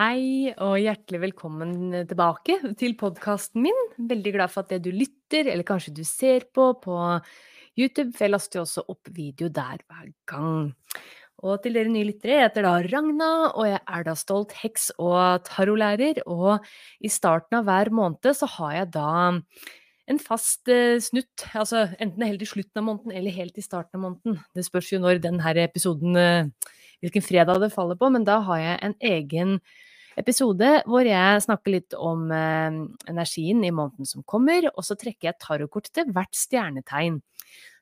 Hei og hjertelig velkommen tilbake til podkasten min. Veldig glad for at det du lytter, eller kanskje du ser på, på YouTube, for jeg laster jo også opp video der hver gang. Og til dere nye lyttere, jeg heter da Ragna, og jeg er da stolt heks og tarolærer. Og i starten av hver måned så har jeg da en fast eh, snutt, altså enten helt i slutten av måneden eller helt i starten av måneden. Det spørs jo når denne episoden, eh, hvilken fredag det faller på, men da har jeg en egen episode hvor jeg snakker litt om eh, energien i måneden som kommer, og så trekker jeg tarotkort til hvert stjernetegn.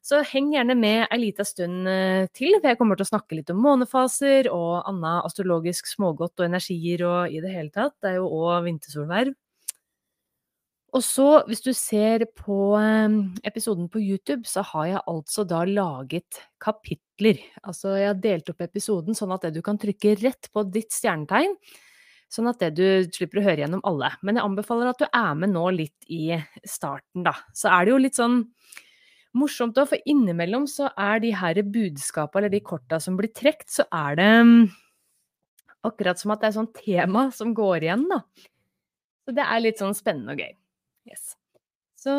Så heng gjerne med ei lita stund eh, til, for jeg kommer til å snakke litt om månefaser og annet astrologisk smågodt og energier og i det hele tatt. Det er jo òg vintersolverv. Og så, hvis du ser på eh, episoden på YouTube, så har jeg altså da laget kapitler. Altså jeg har delt opp episoden sånn at du kan trykke rett på ditt stjernetegn Sånn at det du slipper å høre gjennom alle. Men jeg anbefaler at du er med nå litt i starten, da. Så er det jo litt sånn morsomt òg, for innimellom så er de her budskapa, eller de korta som blir trukket, så er det mm, akkurat som at det er sånn tema som går igjen, da. Så det er litt sånn spennende og gøy. Yes. Så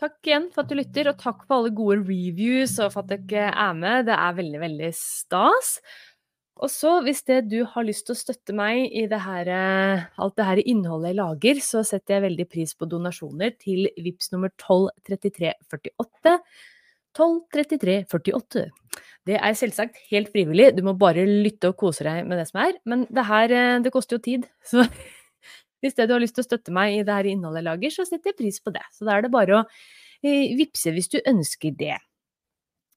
takk igjen for at du lytter, og takk for alle gode reviews og for at dere er med. Det er veldig, veldig stas. Og så, hvis det du har lyst til å støtte meg i det her, eh, alt det her innholdet jeg lager, så setter jeg veldig pris på donasjoner til VIPS nummer 123348. 123348. Det er selvsagt helt frivillig, du må bare lytte og kose deg med det som er. Men det her, eh, det koster jo tid, så hvis det du har lyst til å støtte meg i det her innholdet jeg lager, så setter jeg pris på det. Så da er det bare å eh, vippse hvis du ønsker det.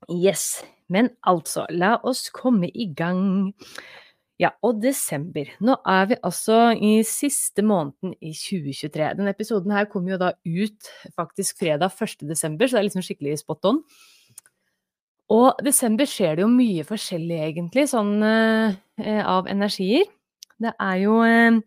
Yes. Men altså, la oss komme i gang. Ja, og desember. Nå er vi altså i siste måneden i 2023. Denne episoden her kommer jo da ut faktisk fredag 1. desember, så det er liksom skikkelig spot on. Og desember skjer det jo mye forskjellig, egentlig, sånn eh, av energier. Det er jo eh,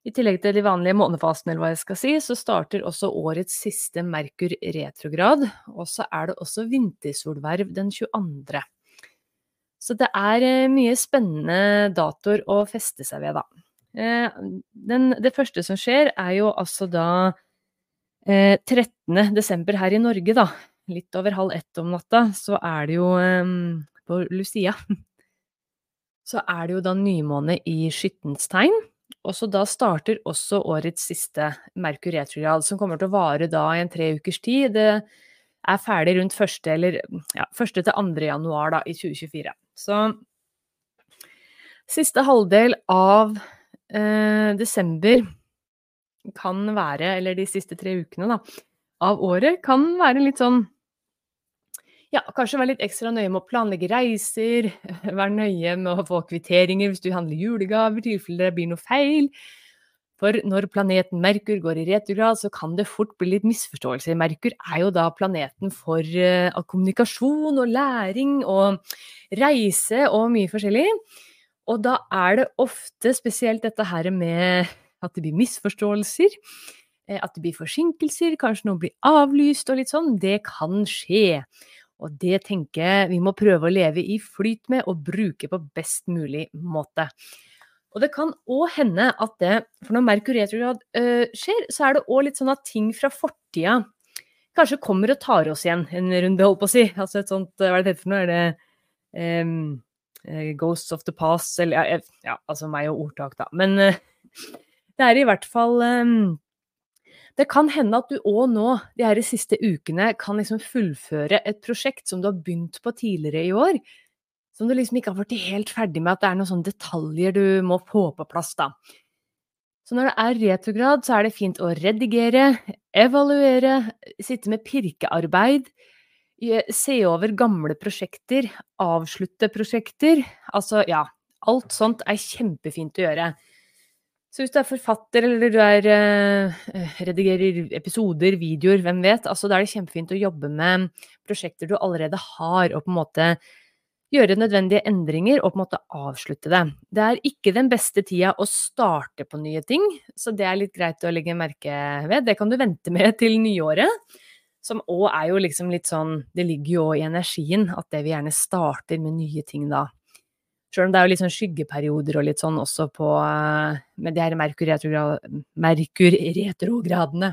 i tillegg til de vanlige månefasene, eller hva jeg skal si, så starter også årets siste Merkur retrograd, og så er det også vintersolverv den 22. Så det er eh, mye spennende datoer å feste seg ved, da. Eh, den, det første som skjer, er jo altså da 13. Eh, desember her i Norge, da. Litt over halv ett om natta, så er det jo på Lucia. Så er det jo da nymåne i Skyttens tegn. Og så da starter også årets siste Merkur retrograd, som kommer til å vare da i en tre ukers tid. Det er ferdig rundt første, eller, ja, første til andre januar da, i 2024. Så siste halvdel av eh, desember kan være, eller de siste tre ukene da, av året, kan være litt sånn ja, kanskje være litt ekstra nøye med å planlegge reiser, være nøye med å få kvitteringer hvis du handler julegaver, i tilfelle det blir noe feil. For når planeten Merkur går i retrograd, så kan det fort bli litt misforståelser. Merkur er jo da planeten for uh, kommunikasjon og læring og reise og mye forskjellig. Og da er det ofte spesielt dette her med at det blir misforståelser. Eh, at det blir forsinkelser, kanskje noe blir avlyst og litt sånn. Det kan skje. Og det tenker jeg vi må prøve å leve i flyt med og bruke på best mulig måte. Og det kan òg hende at det, for når Merkur retrograd øh, skjer, så er det òg litt sånn at ting fra fortida kanskje kommer og tar oss igjen en runde, holdt på å si. Altså et sånt, hva er det det for noe? Er det um, Ghosts of the Past, eller ja, ja, altså meg og ordtak, da. Men uh, det er i hvert fall um, det kan hende at du òg nå, de her siste ukene, kan liksom fullføre et prosjekt som du har begynt på tidligere i år, som du liksom ikke har blitt helt ferdig med, at det er noen sånne detaljer du må få på plass, da. Så når det er retrograd, så er det fint å redigere, evaluere, sitte med pirkearbeid, se over gamle prosjekter, avslutte prosjekter. Altså, ja, alt sånt er kjempefint å gjøre. Så hvis du er forfatter, eller du er, eh, redigerer episoder, videoer, hvem vet, altså da er det kjempefint å jobbe med prosjekter du allerede har, og på en måte gjøre nødvendige endringer og på en måte avslutte det. Det er ikke den beste tida å starte på nye ting, så det er litt greit å legge merke ved. Det kan du vente med til nyåret. Som òg er jo liksom litt sånn Det ligger jo i energien at det vi gjerne starter med nye ting da. Sjøl om det er jo litt sånn skyggeperioder og litt sånn også på med de her Merkur-retrogradene.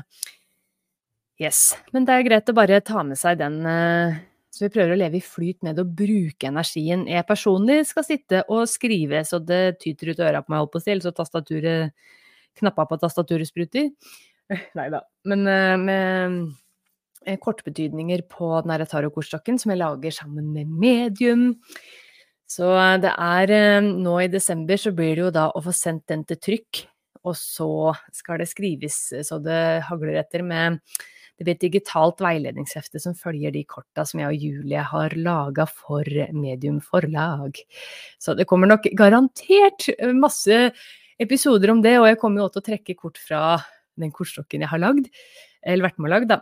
Yes. Men det er greit å bare ta med seg den uh, så vi prøver å leve i flyt med å bruke energien. Jeg personlig skal sitte og skrive så det tyter ut øra på meg, holdt på å si, eller så tastaturet Knappa på tastaturet spruter. Nei da. Men uh, med kortbetydninger på den tarotkortstokken som jeg lager sammen med medium. Så det er Nå i desember så blir det jo da å få sendt den til trykk, og så skal det skrives så det hagler etter med det blir et digitalt veiledningshefte som følger de korta som jeg og Julie har laga for Medium forlag. Så det kommer nok garantert masse episoder om det, og jeg kommer jo også til å trekke kort fra den kortstokken jeg har lagd, eller vært med å lage, da,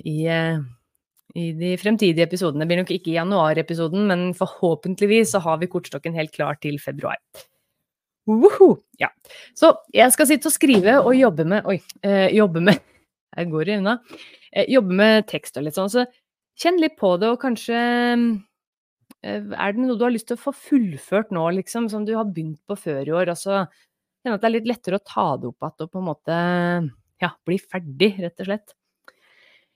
i, i de fremtidige episodene. Det blir nok ikke i januarepisoden, men forhåpentligvis så har vi kortstokken helt klar til februar. Woho! Ja. Så jeg skal sitte og skrive og jobbe med Oi. Eh, jobbe med jeg går unna. Eh, jobbe med tekst og litt sånn, så kjenn litt på det, og kanskje eh, Er det noe du har lyst til å få fullført nå, liksom, som du har begynt på før i år, og så kjenne at det er litt lettere å ta det opp igjen og på en måte ja, bli ferdig, rett og slett.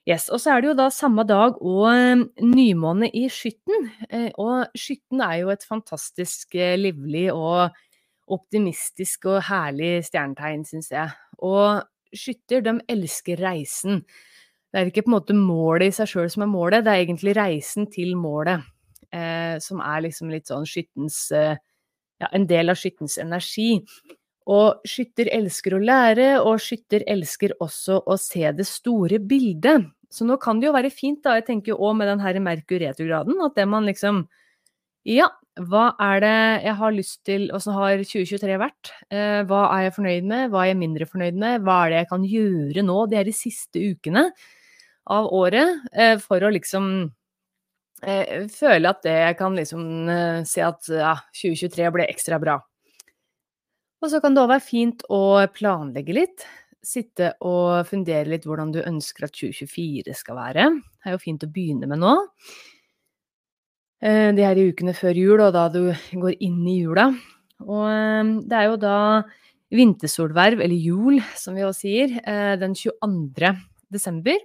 Yes, og så er det jo da samme dag og eh, nymåne i Skytten. Og Skytten er jo et fantastisk livlig og optimistisk og herlig stjernetegn, syns jeg. Og skytter, de elsker reisen. Det er ikke på en måte målet i seg sjøl som er målet, det er egentlig reisen til målet. Eh, som er liksom litt sånn skyttens eh, Ja, en del av skyttens energi. Og skytter elsker å lære, og skytter elsker også å se det store bildet. Så nå kan det jo være fint, da, jeg tenker jo òg med den her Merkur-retrograden, at det man liksom Ja, hva er det jeg har lyst til Åssen har 2023 vært? Eh, hva er jeg fornøyd med? Hva er jeg mindre fornøyd med? Hva er det jeg kan gjøre nå, de her siste ukene av året, eh, for å liksom eh, føle at det jeg kan liksom se at ja, 2023 ble ekstra bra. Og så kan det òg være fint å planlegge litt. Sitte og fundere litt hvordan du ønsker at 2024 skal være. Det er jo fint å begynne med nå. Eh, de her ukene før jul, og da du går inn i jula. Og eh, det er jo da vintersolverv, eller jul som vi også sier, eh, den 22. desember.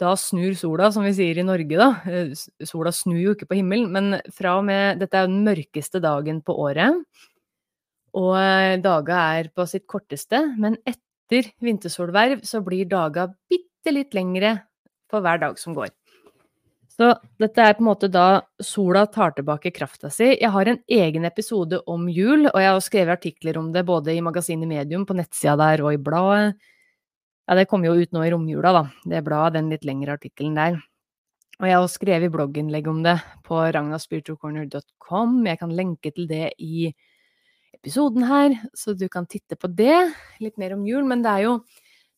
Da snur sola, som vi sier i Norge, da. Sola snur jo ikke på himmelen, men fra og med Dette er den mørkeste dagen på året. Og daga er på sitt korteste, men etter vintersolverv så blir daga bitte litt lengre for hver dag som går. Så dette er på en måte da sola tar tilbake krafta si. Jeg har en egen episode om jul, og jeg har skrevet artikler om det både i magasinet Medium, på nettsida der, og i bladet. Ja, det kommer jo ut nå i romjula, da, det bladet, den litt lengre artikkelen der. Og jeg har skrevet blogginnlegg om det på ragnaspiritualcorner.com. Jeg kan lenke til det i episoden her, så du kan titte på det. Litt mer om jul. Men det er jo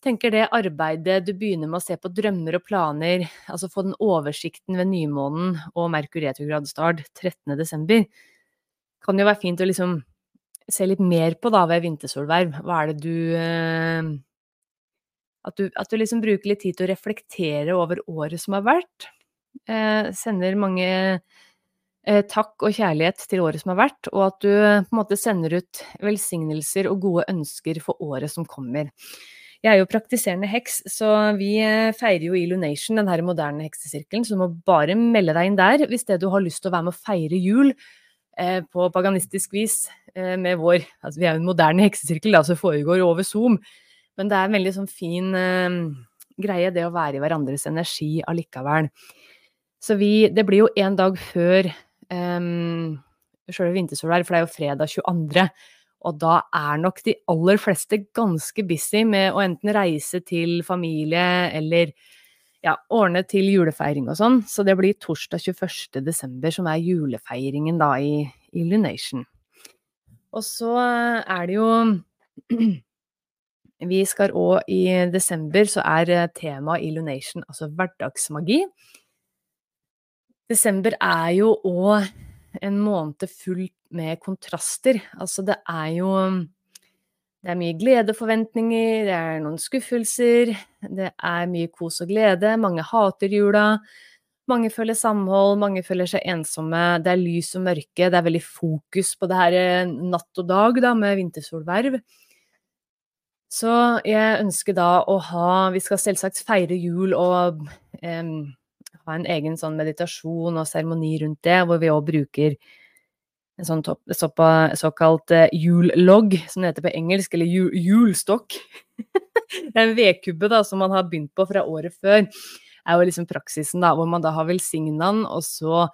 tenker det arbeidet du begynner med å se på drømmer og planer, altså få den oversikten ved nymånen og Merkur retrogradstart 13.12., kan jo være fint å liksom se litt mer på da ved vintersolverv. Hva er det du eh, at, du at du, liksom bruker litt tid til å reflektere over året som har vært. Eh, sender mange takk og kjærlighet til året som har vært, og at du på en måte sender ut velsignelser og gode ønsker for året som kommer. Jeg er jo praktiserende heks, så vi eh, feirer jo Illumination, den her moderne heksesirkelen, så du må bare melde deg inn der hvis det du har lyst til å være med å feire jul eh, på paganistisk vis eh, med vår Altså vi er jo en moderne heksesirkel, da, som foregår over Zoom. Men det er en veldig sånn fin eh, greie, det å være i hverandres energi allikevel. Så vi Det blir jo en dag før um, sjølve vintersolvær, for det er jo fredag 22. Og da er nok de aller fleste ganske busy med å enten reise til familie eller ja, ordne til julefeiring og sånn. Så det blir torsdag 21. desember som er julefeiringen da i Illumination. Og så er det jo Vi skal òg i desember, så er temaet Illumination altså hverdagsmagi. Desember er jo òg en måned full med kontraster. Altså, det er jo Det er mye gledeforventninger, det er noen skuffelser, det er mye kos og glede. Mange hater jula. Mange føler samhold, mange føler seg ensomme. Det er lys og mørke. Det er veldig fokus på det her eh, natt og dag da, med vintersolverv. Så jeg ønsker da å ha Vi skal selvsagt feire jul og eh, ha en egen sånn meditasjon og seremoni rundt det, hvor vi òg bruker en sånn topp, såkalt uh, jullogg, som det heter på engelsk, eller jul, julstokk. det er en vedkubbe da, som man har begynt på fra året før. er jo liksom praksisen, da, hvor man da har velsigna den, og så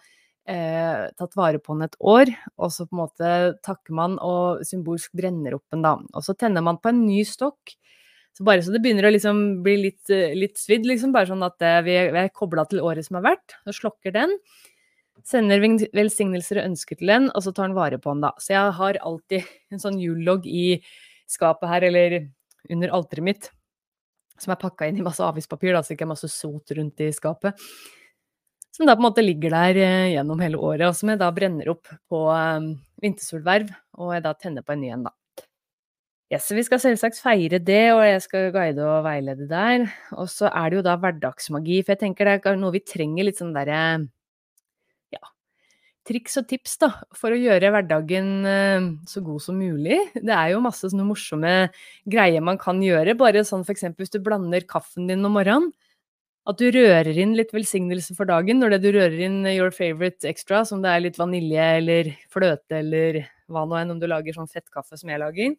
eh, tatt vare på den et år. Og så på en måte takker man og symbolsk brenner opp den, da. Og så tenner man på en ny stokk. Så bare så det begynner å liksom bli litt, eh, litt svidd, liksom, bare sånn at eh, vi er kobla til året som har vært, så slukker den. Sender velsignelser og ønsker til den, og så tar den vare på den, da. Så jeg har alltid en sånn jullogg i skapet her, eller under alteret mitt, som er pakka inn i masse avispapir, da, så ikke er masse sot rundt i skapet. Som da på en måte ligger der eh, gjennom hele året, og som jeg da brenner opp på vintersolverv, og jeg da tenner på en ny en, da. Yes, vi skal selvsagt feire det, og jeg skal guide og veilede der. Og så er det jo da hverdagsmagi, for jeg tenker det er noe vi trenger litt sånn derre ja, triks og tips da, for å gjøre hverdagen eh, så god som mulig. Det er jo masse sånne morsomme greier man kan gjøre, bare sånn eksempel hvis du blander kaffen din om morgenen. At du rører inn litt velsignelse for dagen når det du rører inn your favorite extra, som det er litt vanilje eller fløte eller hva nå enn, om du lager sånn fettkaffe som jeg lager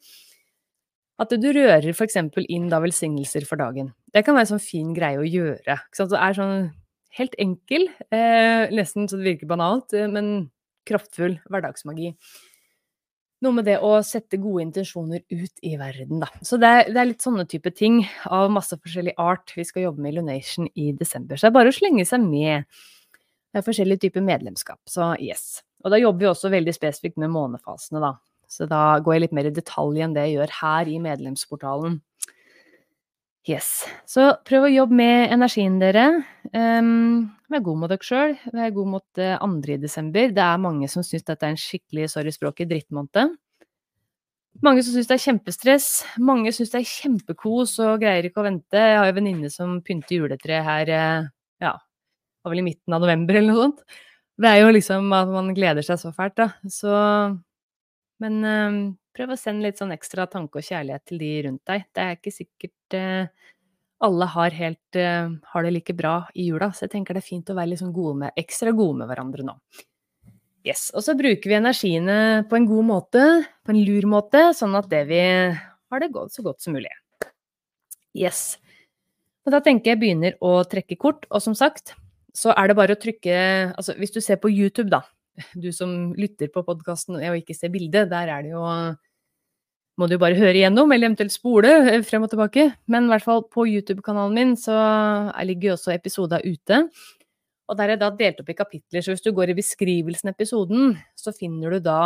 at du rører f.eks. inn da velsignelser for dagen. Det kan være en sånn fin greie å gjøre. Det er sånn helt enkel, eh, nesten så det virker banalt, eh, men kraftfull hverdagsmagi. Noe med det å sette gode intensjoner ut i verden, da. Så det er, det er litt sånne type ting av masse forskjellig art vi skal jobbe med Lunation i desember. Så det er bare å slenge seg med. Det er forskjellige typer medlemskap, så yes. Og da jobber vi også veldig spesifikt med månefasene, da. Så da går jeg litt mer i detalj enn det jeg gjør her i medlemsportalen. Yes. Så prøv å jobbe med energien dere. Um, vær god mot dere sjøl. Vær god mot uh, andre i desember. Det er mange som syns dette er en skikkelig, sorry språket, drittmåned. Mange som syns det er kjempestress. Mange syns det er kjempekos og greier ikke å vente. Jeg har jo venninne som pynter juletre her, uh, ja, var vel i midten av november eller noe sånt. Det er jo liksom at man gleder seg så fælt, da. Så men eh, prøv å sende litt sånn ekstra tanke og kjærlighet til de rundt deg. Det er ikke sikkert eh, alle har, helt, eh, har det like bra i jula, så jeg tenker det er fint å være liksom gode med, ekstra gode med hverandre nå. Yes, Og så bruker vi energiene på en god måte, på en lur måte, sånn at det vi har det godt, så godt som mulig. Yes. Og da tenker jeg begynner å trekke kort, og som sagt, så er det bare å trykke Altså hvis du ser på YouTube, da, du som lytter på podkasten og ikke ser bildet, der er det jo må du bare høre igjennom, eller eventuelt spole eh, frem og tilbake. Men i hvert fall på YouTube-kanalen min så ligger jo også episoder ute. Og der er det da delt opp i kapitler, så hvis du går i beskrivelsen av episoden, så finner du da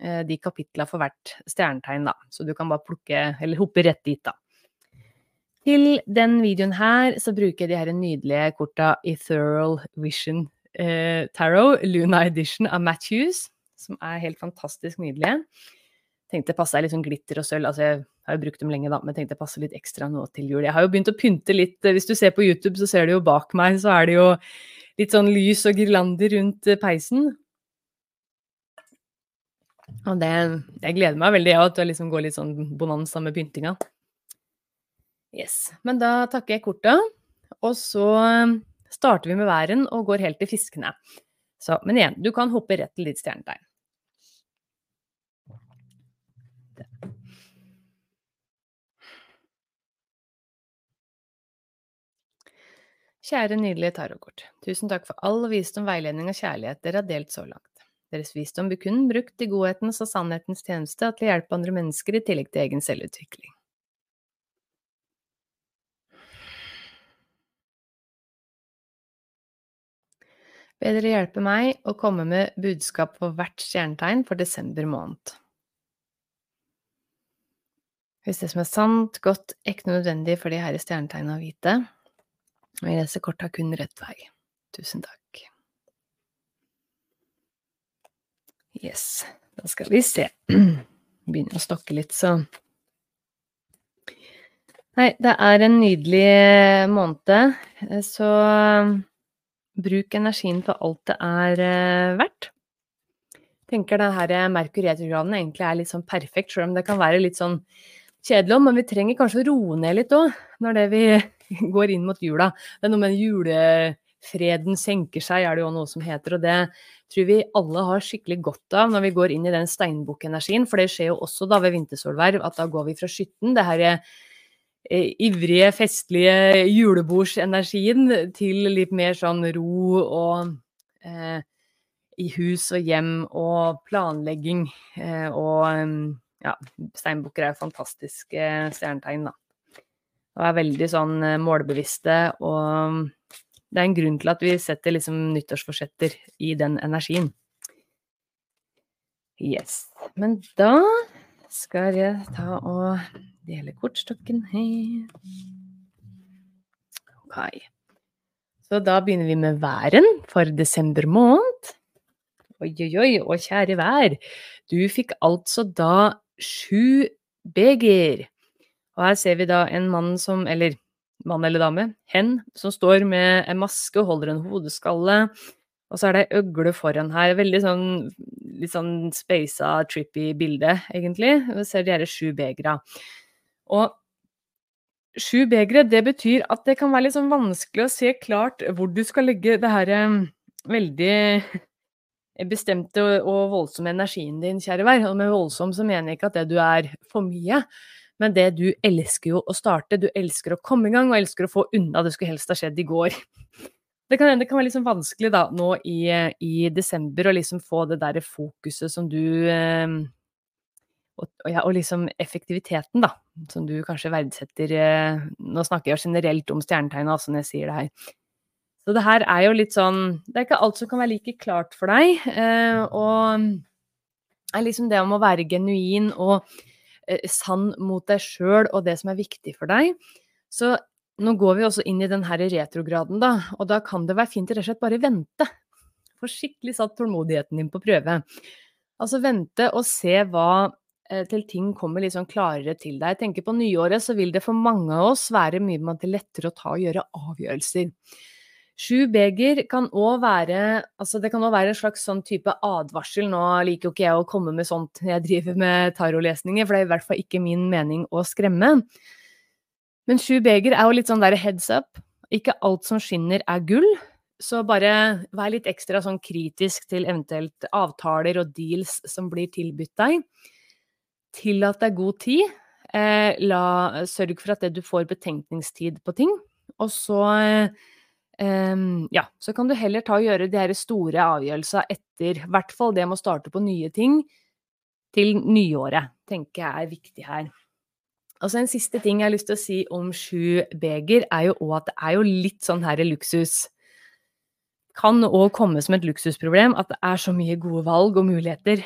eh, de kapitlene for hvert stjernetegn, da. Så du kan bare plukke, eller hoppe rett dit, da. Til den videoen her så bruker jeg de her nydelige korta Ethereal Vision eh, Tarot, Luna Edition av Matthews, som er helt fantastisk nydelige. Tenkte passa litt sånn glitter og sølv. Altså, jeg har jo brukt dem lenge, da, men tenkte passe litt ekstra nå til jul. Jeg har jo begynt å pynte litt. Eh, hvis du ser på YouTube, så ser du jo bak meg, så er det jo litt sånn lys og girlander rundt eh, peisen. Og det Jeg gleder meg veldig ja, til å liksom gå litt sånn bonanza med pyntinga. Yes. Men da takker jeg korta, og så starter vi med væren og går helt til fiskene. Så, men igjen, du kan hoppe rett til ditt stjernetegn. Kjære nydelige tarotkort. Tusen takk for all visdom, veiledning og kjærlighet dere har delt så langt. Deres visdom blir kun brukt i godhetens og sannhetens tjeneste og til å hjelpe andre mennesker i tillegg til egen selvutvikling. Be dere hjelpe meg å komme med budskap for hvert stjernetegn for desember måned. Hvis det som er sant, godt, ekte nødvendig for de herre stjernetegnene å vite, jeg leser kort har kun rett vei. Tusen takk. Yes, da skal vi se. Begynner å stokke litt, så Nei, det er en nydelig måned, så bruk energien for alt det er verdt. verdt. Tenker det her Merkur retrograden egentlig er litt sånn perfekt, selv om det kan være litt sånn kjedelig men vi trenger kanskje å roe ned litt òg, når vi går inn mot jula. Det er noe med julefreden senker seg, er det jo noe som heter, og det tror vi alle har skikkelig godt av når vi går inn i den steinbukkenergien, for det skjer jo også da ved vintersolverv at da går vi fra skytten, det her Eh, ivrige, festlige julebordsenergien til litt mer sånn ro og eh, i hus og hjem og planlegging. Eh, og ja, steinbukker er fantastiske stjernetegn, da. Og er veldig sånn eh, målbevisste, og det er en grunn til at vi setter liksom nyttårsforsetter i den energien. Yes. Men da skal jeg ta og dele kortstokken her. Ok. Så da begynner vi med væren for desember måned. Oi, oi, oi, å kjære vær, du fikk altså da sju beger. Og her ser vi da en mann som, eller mann eller dame, hen, som står med en maske og holder en hodeskalle. Og så er det ei øgle foran her. Veldig sånn litt sånn spasa, trippy bilde, egentlig. Vi ser de her sju begera. Og sju begre, det betyr at det kan være litt sånn vanskelig å se klart hvor du skal legge det her eh, veldig bestemte og voldsomme energien din, kjære vær. Og med voldsom så mener jeg ikke at det du er for mye, men det du elsker jo å starte. Du elsker å komme i gang, og elsker å få unna. Det skulle helst ha skjedd i går. Det kan, det kan være liksom vanskelig da, nå i, i desember å liksom få det der fokuset som du eh, og, og, ja, og, liksom effektiviteten, da, som du kanskje verdsetter eh, Nå snakker jeg generelt om stjernetegna, altså, når jeg sier det her. Så det her er jo litt sånn Det er ikke alt som kan være like klart for deg. Eh, og det er liksom det om å være genuin og eh, sann mot deg sjøl og det som er viktig for deg. Så nå går vi også inn i den her retrograden, da, og da kan det være fint rett og slett bare vente. Få skikkelig satt tålmodigheten din på prøve. Altså vente og se hva til ting kommer litt sånn klarere til deg. Jeg tenker på nyåret så vil det for mange av oss være mye med at det er lettere å ta og gjøre avgjørelser. Sju beger kan òg være altså det kan også være en slags sånn type advarsel. Nå liker jo ikke jeg å komme med sånt når jeg driver med tarotlesninger, for det er i hvert fall ikke min mening å skremme. Men sju beger er jo litt sånn der heads up. Ikke alt som skinner er gull. Så bare vær litt ekstra sånn kritisk til eventuelt avtaler og deals som blir tilbudt deg. Tillat deg god tid. Eh, la, sørg for at du får betenkningstid på ting. Og så eh, ja, så kan du heller ta og gjøre de her store avgjørelsene etter, i hvert fall det med å starte på nye ting, til nyåret, tenker jeg er viktig her. Altså En siste ting jeg har lyst til å si om sju beger, er jo òg at det er jo litt sånn her luksus. Kan òg komme som et luksusproblem at det er så mye gode valg og muligheter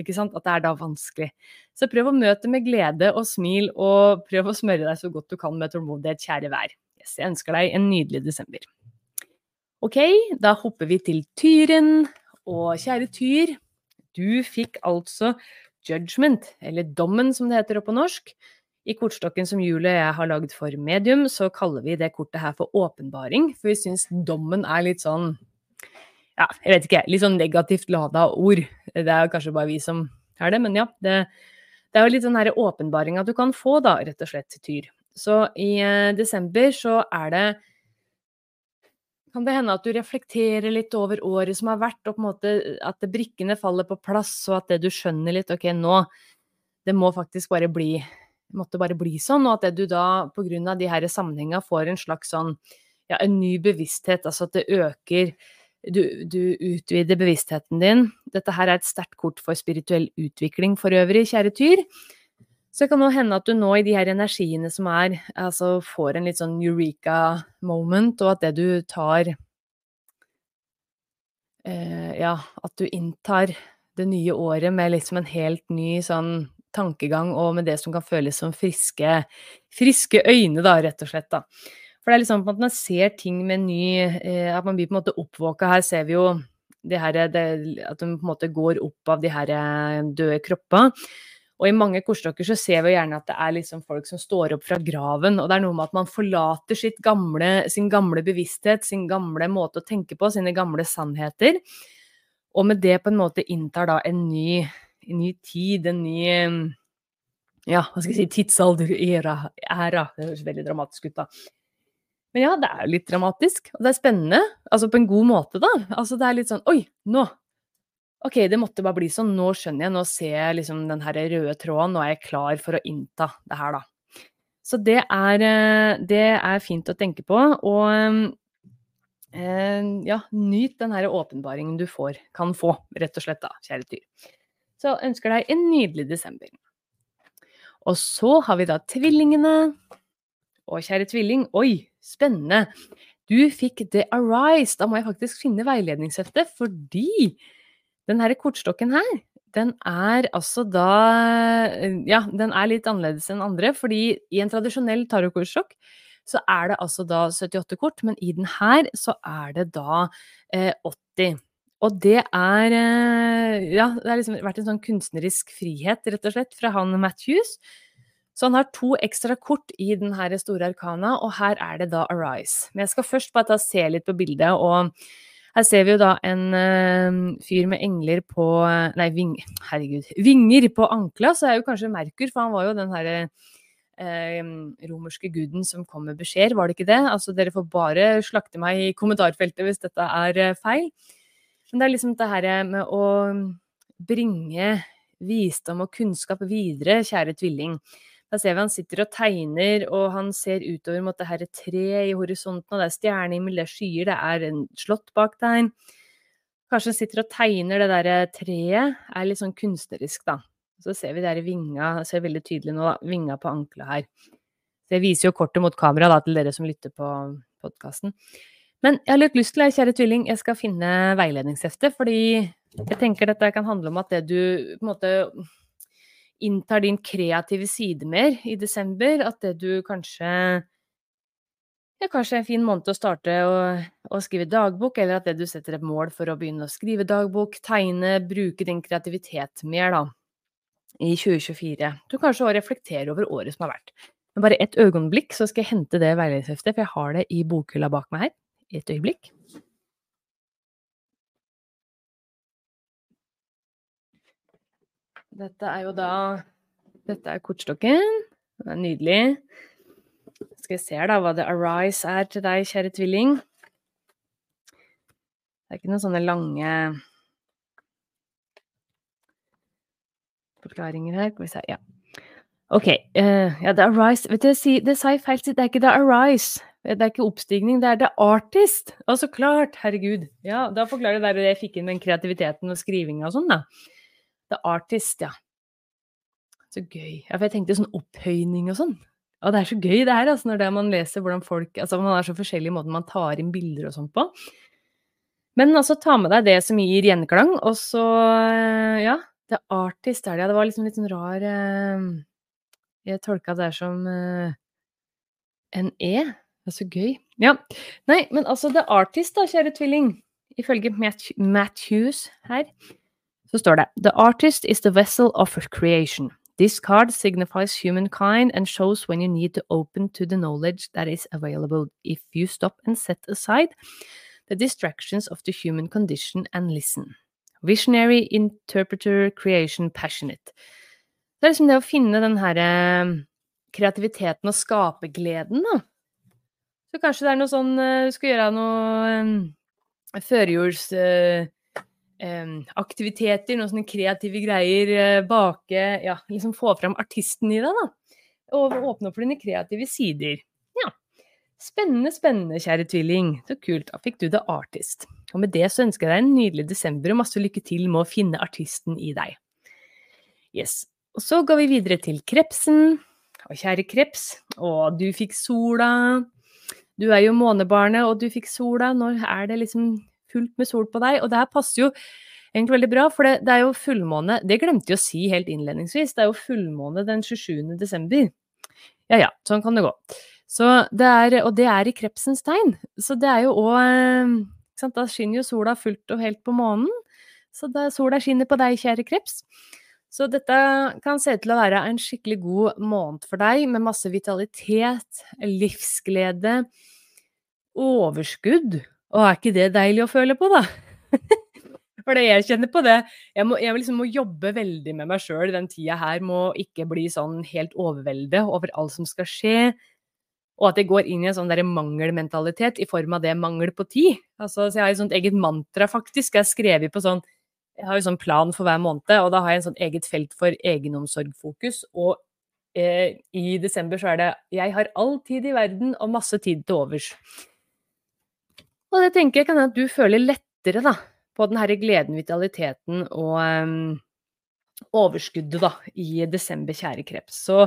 ikke sant? At det er da vanskelig. Så prøv å møte med glede og smil, og prøv å smøre deg så godt du kan med tålmodighet, kjære vær. Yes, jeg ønsker deg en nydelig desember. Ok, da hopper vi til Tyren. Og kjære Tyr, du fikk altså judgment, eller dommen som det heter oppe på norsk. I kortstokken som og jeg har lagd for medium, så kaller vi det kortet her for åpenbaring, for vi syns dommen er litt sånn ja, jeg vet ikke, litt sånn negativt lada ord. Det er kanskje bare vi som er det, men ja. Det, det er jo litt sånn her åpenbaring at du kan få, da, rett og slett, Tyr. Så i eh, desember så er det kan det hende at du reflekterer litt over året som har vært, og på en måte at brikkene faller på plass, og at det du skjønner litt Ok, nå Det må faktisk bare bli måtte bare bli sånn, og at det du da, på grunn av de her sammenhengene, får en slags sånn ja, en ny bevissthet, altså at det øker du, du, utvider bevisstheten din. Dette her er et sterkt kort for spirituell utvikling for øvrig, kjære Tyr. Så det kan nå hende at du nå i de her energiene som er, altså får en litt sånn eureka moment, og at det du tar eh, Ja, at du inntar det nye året med liksom en helt ny sånn tankegang, og med det som kan føles som friske, friske øyne, da, rett og slett, da. For det er liksom at man ser ting med ny eh, At man blir på en måte oppvåka. Her ser vi jo det her, det, at de på en måte går opp av de her eh, døde kroppene. Og i mange korsdokker så ser vi gjerne at det er liksom folk som står opp fra graven. Og det er noe med at man forlater gamle, sin gamle bevissthet, sin gamle måte å tenke på, sine gamle sannheter. Og med det på en måte inntar da en ny, en ny tid, en ny ja, hva skal jeg si, tidsalder, æra, æra. Det høres veldig dramatisk ut, da. Men ja, det er litt dramatisk, og det er spennende. Altså på en god måte, da. Altså det er litt sånn Oi, nå! Ok, det måtte bare bli sånn. Nå skjønner jeg, nå ser jeg liksom den her røde tråden, nå er jeg klar for å innta det her, da. Så det er, eh, det er fint å tenke på, og eh, ja, nyt den her åpenbaringen du får, kan få, rett og slett, da, kjære dyr. Så ønsker deg en nydelig desember. Og så har vi da tvillingene. Og kjære tvilling, oi, spennende. Du fikk The Arise. Da må jeg faktisk finne veiledningsheftet, fordi den her kortstokken her, den er altså da Ja, den er litt annerledes enn andre, fordi i en tradisjonell tarotkortstokk så er det altså da 78 kort, men i den her så er det da eh, 80. Og det er eh, Ja, det har liksom vært en sånn kunstnerisk frihet, rett og slett, fra han Matthews. Så han har to ekstra kort i den store arkana, og her er det da Arise. Men jeg skal først bare ta se litt på bildet, og her ser vi jo da en uh, fyr med engler på Nei, ving, herregud. Vinger på ankla, så er jo kanskje Merkur, for han var jo den herre uh, romerske guden som kom med beskjeder, var det ikke det? Altså, dere får bare slakte meg i kommentarfeltet hvis dette er uh, feil. Men det er liksom det her med å bringe visdom og kunnskap videre, kjære tvilling. Da ser vi han sitter og tegner, og han ser utover mot det her treet i horisonten, og det er stjernehimmel, det er skyer, det er en slott bak der. Kanskje han sitter og tegner det derre treet, er litt sånn kunstnerisk, da. Så ser vi der vinga, ser veldig tydelig nå, da, vinga på anklet her. Jeg viser jo kortet mot kamera da, til dere som lytter på podkasten. Men jeg har litt lyst til, kjære tvilling, jeg skal finne veiledningsheftet, fordi jeg tenker dette kan handle om at det du på en måte inntar din kreative side mer i desember. At det du kanskje ja, kanskje en fin måned å starte å, å, skrive dagbok, eller at det du setter et mål for å begynne å skrive dagbok, tegne, bruke din kreativitet mer, da, i 2024. Du kanskje òg reflekterer over året som har vært. Men bare et øyeblikk, så skal jeg hente det veiledningsheftet, for jeg har det i bokhylla bak meg her. Et øyeblikk. Dette er jo da Dette er kortstokken. Den er nydelig. Skal vi se da hva det Arise er til deg, kjære tvilling. Det er ikke noen sånne lange forklaringer her. Skal vi se, ja. Ok. Uh, ja, det Arise Vet du, det sa jeg feil. Det er ikke The Arise. Det er ikke oppstigning, det er The Artist. Å, så klart! Herregud. Ja, da forklarer det det jeg fikk inn med kreativiteten og skrivinga og sånn, da. The Artist, ja. Så gøy. Ja, for jeg tenkte sånn opphøyning og sånn. Og det er så gøy det her, altså, når det man leser hvordan folk Altså, man er så forskjellig i måten man tar inn bilder og sånn på. Men altså, ta med deg det som gir gjenklang, og så Ja, The Artist er det, ja. Det var liksom litt sånn rar eh, Jeg tolka det som eh, en E. Det er så gøy. Ja. Nei, men altså, The Artist, da, kjære tvilling, ifølge Matthews her, så står det The artist is the vessel of creation. This card signifies humankind and shows when you need to open to the knowledge that is available if you stop and set aside the distractions of the human condition and listen. Visionary, interpreter, creation, passionate. Det er liksom det å finne den her eh, kreativiteten og skapergleden, da. Så kanskje det er noe sånn eh, Du skal gjøre noe førjuls... Uh, aktiviteter, noen sånne kreative greier, eh, bake Ja, liksom få fram artisten i deg, da. Og åpne opp for dine kreative sider. Ja. Spennende, spennende, kjære tvilling. Så kult, da fikk du The Artist. Og med det så ønsker jeg deg en nydelig desember og masse lykke til med å finne artisten i deg. Yes. Og så går vi videre til krepsen. Og kjære kreps, å, du fikk sola. Du er jo månebarnet, og du fikk sola. Nå er det liksom fullt med sol på deg. Og det her passer jo egentlig veldig bra, for det, det er jo fullmåne Det glemte jeg å si helt innledningsvis. Det er jo fullmåne den 27. desember. Ja ja, sånn kan det gå. Så det er, og det er i krepsens tegn. Så det er jo òg Da skinner jo sola fullt og helt på månen. Så da sola skinner på deg, kjære kreps. Så dette kan se ut til å være en skikkelig god måned for deg, med masse vitalitet, livsglede, overskudd. Og er ikke det deilig å føle på, da? For det jeg kjenner på det Jeg, må, jeg liksom må jobbe veldig med meg sjøl den tida her. Må ikke bli sånn helt overveldet over alt som skal skje. Og at jeg går inn i en sånn der mangelmentalitet i form av det mangel på tid. Altså, så jeg har et sånt eget mantra, faktisk. Jeg har skrevet på sånn Jeg har jo sånn plan for hver måned, og da har jeg en sånn eget felt for egenomsorgfokus. Og eh, i desember så er det 'Jeg har all tid i verden og masse tid til overs'. Og det tenker jeg kan hende at du føler lettere, da, på den herre gleden, vitaliteten og um, overskuddet, da, i desember, kjære kreps. Så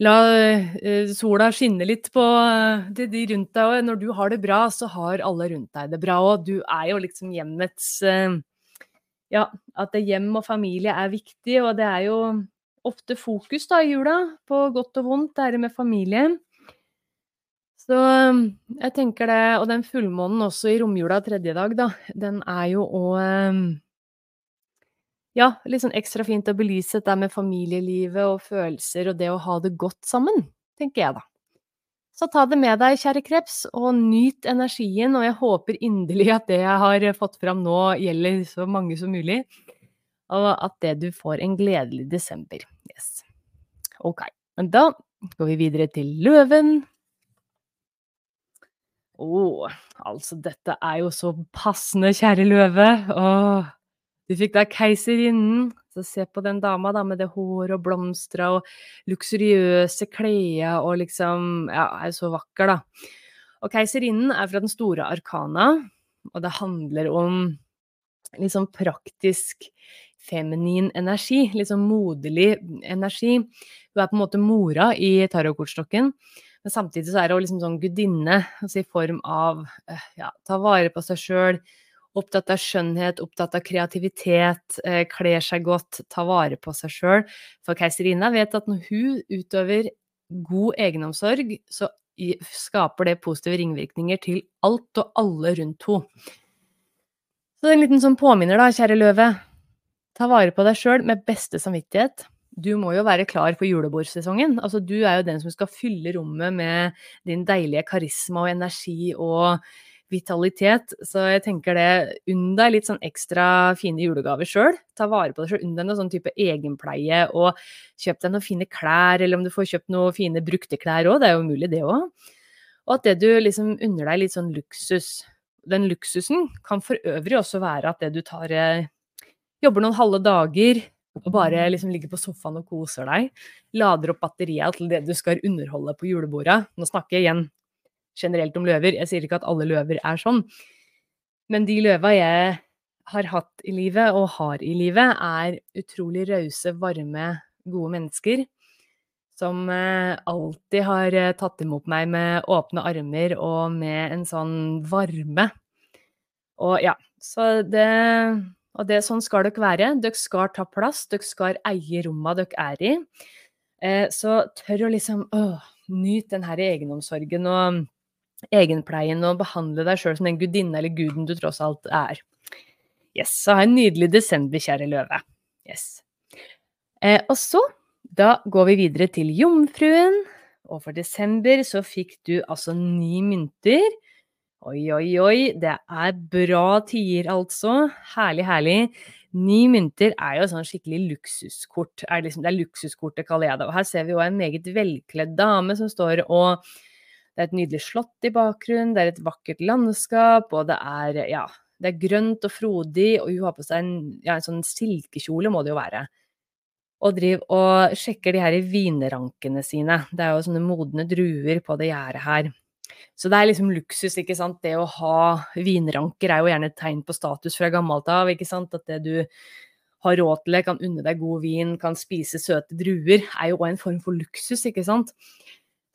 La uh, sola skinne litt på uh, de, de rundt deg, og når du har det bra, så har alle rundt deg det bra. Og du er jo liksom hjemmets uh, Ja, at hjem og familie er viktig, og det er jo ofte fokus da i jula på godt og vondt, det er med familie. Så jeg tenker det, og den fullmånen også i romjula tredje dag, da, den er jo òg ja, litt sånn ekstra fint å belyse dette med familielivet og følelser og det å ha det godt sammen, tenker jeg da. Så ta det med deg, kjære kreps, og nyt energien, og jeg håper inderlig at det jeg har fått fram nå gjelder så mange som mulig, og at det du får en gledelig desember. Yes. Ok, men da går vi videre til løven. Å, oh, altså dette er jo så passende, kjære løve. Åh. Du fikk da keiserinnen. Så se på den dama da, med det håret og blomstra og luksuriøse klær og liksom Ja, er så vakker, da. Og keiserinnen er fra den store arkana, og det handler om liksom praktisk feminin energi, liksom moderlig energi. Hun er på en måte mora i tarotkortstokken, men samtidig så er hun liksom sånn gudinne, altså i form av eh, ja, ta vare på seg sjøl, Opptatt av skjønnhet, opptatt av kreativitet, eh, kler seg godt, ta vare på seg sjøl. For keiserinna vet at når hun utøver god egenomsorg, så skaper det positive ringvirkninger til alt og alle rundt henne. Så det er en liten sånn påminner, da, kjære løve. Ta vare på deg sjøl med beste samvittighet. Du må jo være klar for julebordsesongen. Altså, du er jo den som skal fylle rommet med din deilige karisma og energi og vitalitet. Så jeg tenker det, unn deg litt sånn ekstra fine julegaver sjøl. Ta vare på deg sjøl. Unn deg noe sånn type egenpleie, og kjøp deg noen fine klær, eller om du får kjøpt noen fine brukte klær òg, det er jo mulig det òg. Og at det du liksom unner deg litt sånn luksus. Den luksusen kan for øvrig også være at det du tar eh, Jobber noen halve dager og bare liksom ligger på sofaen og koser deg. Lader opp batteriet til det du skal underholde på julebordet. Nå snakker jeg igjen generelt om løver. Jeg sier ikke at alle løver er sånn. Men de løva jeg har hatt i livet, og har i livet, er utrolig rause, varme, gode mennesker. Som eh, alltid har eh, tatt imot meg med åpne armer og med en sånn varme. Og ja, så det Og det, sånn skal dere være. Dere skal ta plass, dere skal eie rommene dere er i. Eh, så tør å liksom nyte den her egenomsorgen og egenpleien og behandle deg sjøl som den gudinne eller guden du tross alt er. Yes, så ha en nydelig desember, kjære løve. Yes. Eh, og så, da går vi videre til jomfruen. Og for desember så fikk du altså ni mynter. Oi, oi, oi, det er bra tider, altså. Herlig, herlig. Ni mynter er jo sånn skikkelig luksuskort. Er liksom, det er luksuskortet, kaller jeg det. Og her ser vi jo en meget velkledd dame som står og det er et nydelig slott i bakgrunnen, det er et vakkert landskap, og det er, ja, det er grønt og frodig, og hun har på seg en, ja, en sånn silkekjole, må det jo være. Og driver og sjekker de her vinrankene sine. Det er jo sånne modne druer på det gjerdet her. Så det er liksom luksus, ikke sant. Det å ha vinranker er jo gjerne et tegn på status fra gammelt av, ikke sant. At det du har råd til det, kan unne deg god vin, kan spise søte druer, er jo òg en form for luksus, ikke sant.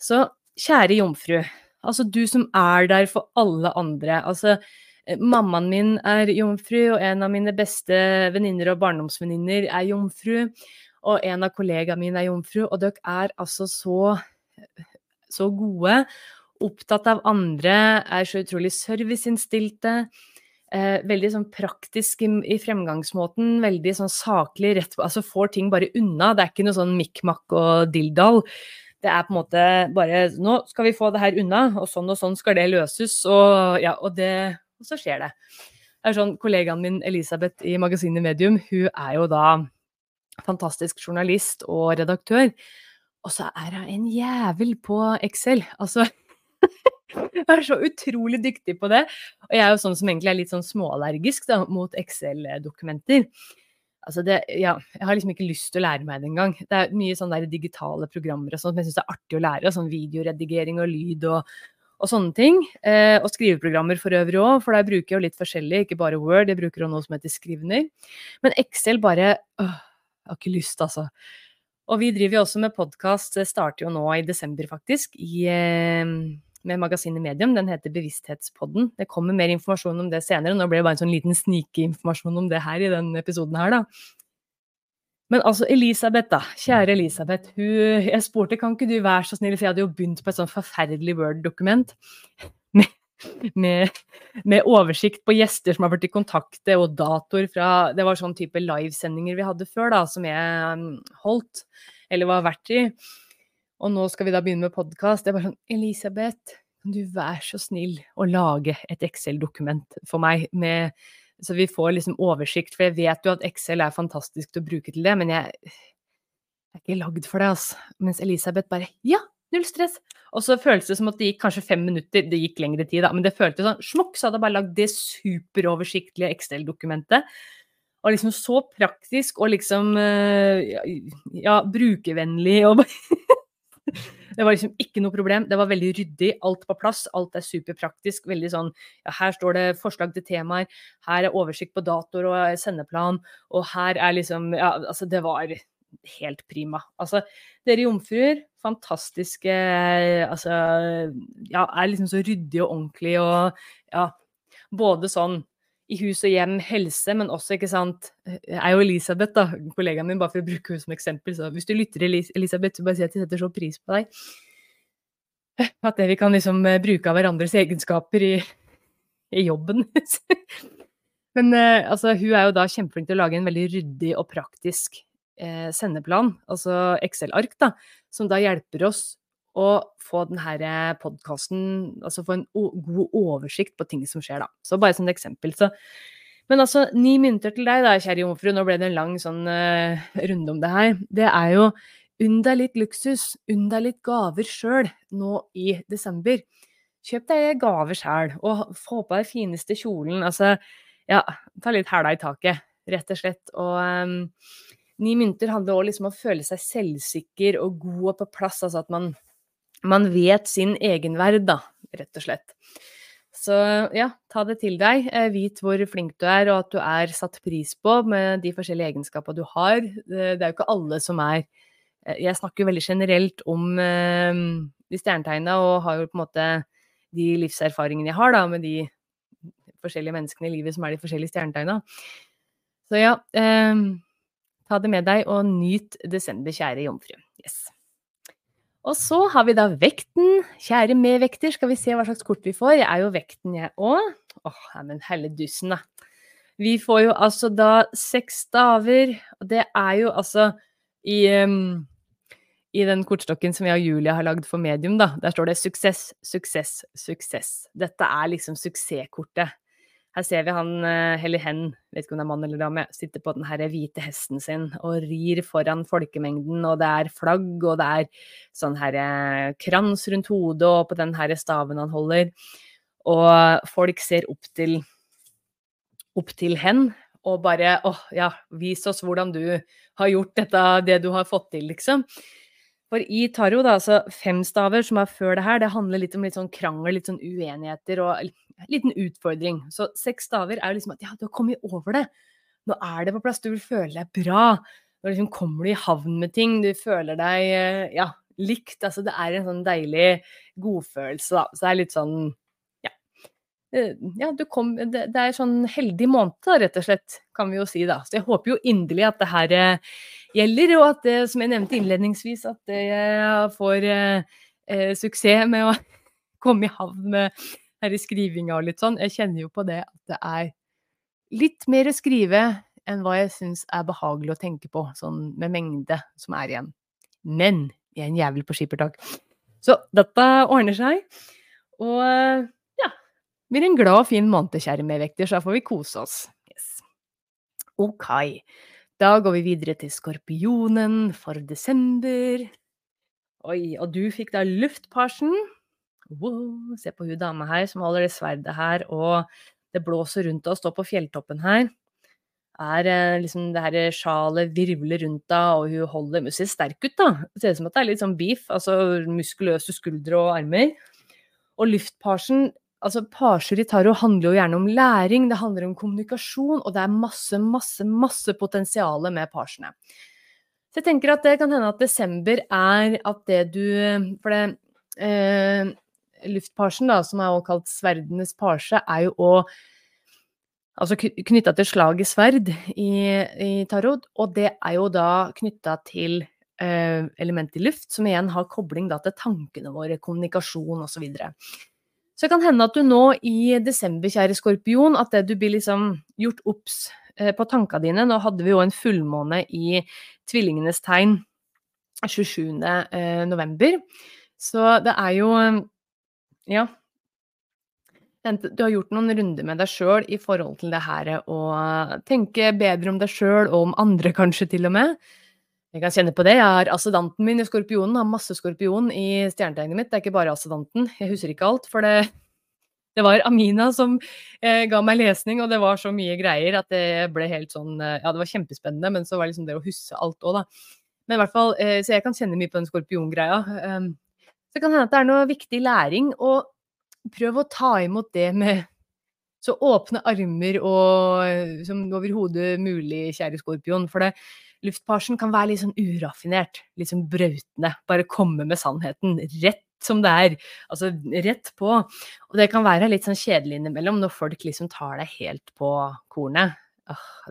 Så kjære jomfru, altså du som er der for alle andre. Altså eh, mammaen min er jomfru, og en av mine beste venninner og barndomsvenninner er jomfru. Og en av kollegaene mine er jomfru, og dere er altså så, så gode opptatt av andre, er så utrolig serviceinnstilte. Eh, veldig sånn praktisk i, i, fremgangsmåten, veldig sånn saklig, rett på Altså får ting bare unna. Det er ikke noe sånn mikk-makk og dilldall. Det er på en måte bare Nå skal vi få det her unna, og sånn og sånn skal det løses. Og, ja, og, det, og så skjer det. Det er sånn, Kollegaen min Elisabeth i magasinet Medium, hun er jo da fantastisk journalist og redaktør. Og så er hun en jævel på Excel. Altså jeg er så utrolig dyktig på det. Og jeg er jo sånn som egentlig er litt sånn småallergisk da, mot Excel-dokumenter. Altså det, ja, jeg har liksom ikke lyst til å lære meg det engang. Det er mye sånne digitale programmer og sånt, men jeg syns det er artig å lære. Sånn videoredigering og lyd og, og sånne ting. Eh, og skriveprogrammer for øvrig òg, for der bruker jeg jo litt forskjellig. Ikke bare Word, jeg bruker jo noe som heter Skrivner. Men Excel bare åh, Jeg har ikke lyst, altså. Og vi driver jo også med podkast, starter jo nå i desember faktisk, i eh, med magasinet Medium. Den heter Bevissthetspodden. Det kommer mer informasjon om det senere. Nå ble det bare en sånn liten snikeinformasjon om det her i denne episoden her, da. Men altså, Elisabeth, da. Kjære Elisabeth. Hun, jeg spurte kan ikke du være så snill, for jeg hadde jo begynt på et sånn forferdelig Word-dokument. Med, med, oversikt på gjester som har vært i kontakt, og datoer fra Det var sånn type livesendinger vi hadde før, da, som jeg um, holdt, eller var verdt i. Og nå skal vi da begynne med podkast. Det er bare sånn Elisabeth, kan du være så snill å lage et Excel-dokument for meg med Så vi får liksom oversikt, for jeg vet jo at Excel er fantastisk til å bruke til det, men jeg, jeg er ikke lagd for det, altså. Mens Elisabeth bare Ja, null stress. Og så føltes det som at det gikk kanskje fem minutter, det gikk lengre tid, da, men det føltes sånn smukk, så hadde jeg bare lagd det superoversiktlige Excel-dokumentet. Og liksom så praktisk og liksom eh, ja, brukervennlig og Det var liksom ikke noe problem. Det var veldig ryddig, alt på plass. Alt er superpraktisk. Veldig sånn ja, her står det forslag til temaer, her er oversikt på datoer og sendeplan, og her er liksom Ja, altså, det var helt prima. Altså, dere jomfruer, fantastiske Altså, ja, er liksom så ryddig og ordentlig og ja, både sånn i hus og hjem, helse, men også, ikke sant Jeg jo Elisabeth, da, kollegaen min, bare for å bruke henne som eksempel. Så hvis du lytter, Elisabeth, så bare si at jeg setter så pris på deg. At det vi kan liksom eh, bruke av hverandres egenskaper i, i jobben. men eh, altså, hun er jo da kjempeflink til å lage en veldig ryddig og praktisk eh, sendeplan, altså Excel-ark, da, som da hjelper oss og få denne podkasten Altså få en god oversikt på ting som skjer, da. Så bare som et eksempel. Så men altså, ni mynter til deg da, kjære jomfru, nå ble det en lang sånn uh, runde om det her. Det er jo unn deg litt luksus, unn deg litt gaver sjøl nå i desember. Kjøp deg gaver sjøl, og få på deg fineste kjolen. Altså, ja, ta litt hæla i taket, rett og slett. Og um, ni mynter handler òg liksom om å føle seg selvsikker og god og på plass, altså at man man vet sin egenverd, da, rett og slett. Så ja, ta det til deg. Eh, vit hvor flink du er, og at du er satt pris på med de forskjellige egenskapene du har. Det er jo ikke alle som er eh, Jeg snakker jo veldig generelt om eh, de stjernetegna, og har jo på en måte de livserfaringene jeg har da, med de forskjellige menneskene i livet som er de forskjellige stjernetegna. Så ja, eh, ta det med deg, og nyt desember, kjære jomfru. Yes. Og så har vi da vekten. Kjære medvekter, skal vi se hva slags kort vi får. Jeg er jo vekten, jeg òg. Åh, men helle dussen, da. Vi får jo altså da seks staver. Og det er jo altså i, um, i den kortstokken som jeg og Julia har lagd for medium, da. Der står det suksess, suksess, suksess. Dette er liksom suksesskortet. Her ser vi han, eh, eller hen, vet ikke om det er mann eller dame, sitter på den her hvite hesten sin og rir foran folkemengden, og det er flagg, og det er sånn her eh, krans rundt hodet og på den her staven han holder. Og folk ser opp til, opp til hen og bare åh, ja, vis oss hvordan du har gjort dette, det du har fått til, liksom. For i tarot, da, altså fem staver som er før det her, det handler litt om litt sånn krangel, litt sånn uenigheter og en liten utfordring. Så seks staver er jo liksom at ja, du har kommet over det. Nå er det på plass, du vil føle deg bra. Nå liksom kommer du i havn med ting, du føler deg eh, ja, likt. Altså det er en sånn deilig godfølelse, da. Så det er litt sånn ja. Eh, ja, kom, det, det er sånn heldig måned, da, rett og slett, kan vi jo si, da. Så jeg håper jo inderlig at det her eh, gjelder, og at det, som jeg nevnte innledningsvis, at jeg får eh, eh, suksess med å komme i havn med her skrivinga og litt sånn. Jeg kjenner jo på det at det er litt mer å skrive enn hva jeg syns er behagelig å tenke på, sånn med mengde som er igjen. Men jeg er en jævel på skippertak. Så dette ordner seg. Og ja, blir en glad og fin måned, kjære medvekter, så da får vi kose oss. Yes. Ok, da går vi videre til skorpionen for desember. Oi, og du fikk da luftparsen. Wow, se på hun dama her som holder det sverdet her, og det blåser rundt og står på fjelltoppen her. Er eh, liksom det her sjalet virvler rundt henne, og hun holder Hun ser sterk ut, da. Det ser ut som at det er litt sånn beef, altså muskuløse skuldre og armer. Og luftparsen Altså, parser i tarot handler jo gjerne om læring, det handler om kommunikasjon, og det er masse, masse, masse potensial med parsene. Så jeg tenker at det kan hende at desember er at det du For det eh, Luftparsen, da, som er også kalt sverdenes parse, er jo òg altså knytta til slaget sverd i, i, tarot, og det er jo da knytta til eh, elementet luft, som igjen har kobling da, til tankene våre, kommunikasjon osv. Så, videre. Så det kan hende at du nå i desember, kjære skorpion, at det du blir liksom gjort obs eh, på tankene dine Nå hadde vi jo en fullmåne i tvillingenes tegn 27. Eh, november, så det er jo Ja, du har gjort noen runder med deg sjøl i forhold til det her å tenke bedre om deg sjøl, og om andre kanskje til og med. Jeg kan kjenne på det. Jeg har assedanten min i skorpionen, har masse skorpion i stjernetegnet mitt. Det er ikke bare assedanten, jeg husker ikke alt. For det, det var Amina som eh, ga meg lesning, og det var så mye greier at det ble helt sånn eh, Ja, det var kjempespennende, men så var det liksom det å huske alt òg, da. Men i hvert fall, eh, Så jeg kan kjenne mye på den skorpiongreia. Um, så det hende at det er noe viktig læring. og prøv å ta imot det med så åpne armer og som overhodet mulig, kjære skorpion. For det, luftparsen kan være litt sånn uraffinert, litt sånn brautende. Bare komme med sannheten rett som det er. Altså rett på. Og det kan være litt sånn kjedelig innimellom når folk liksom tar deg helt på kornet.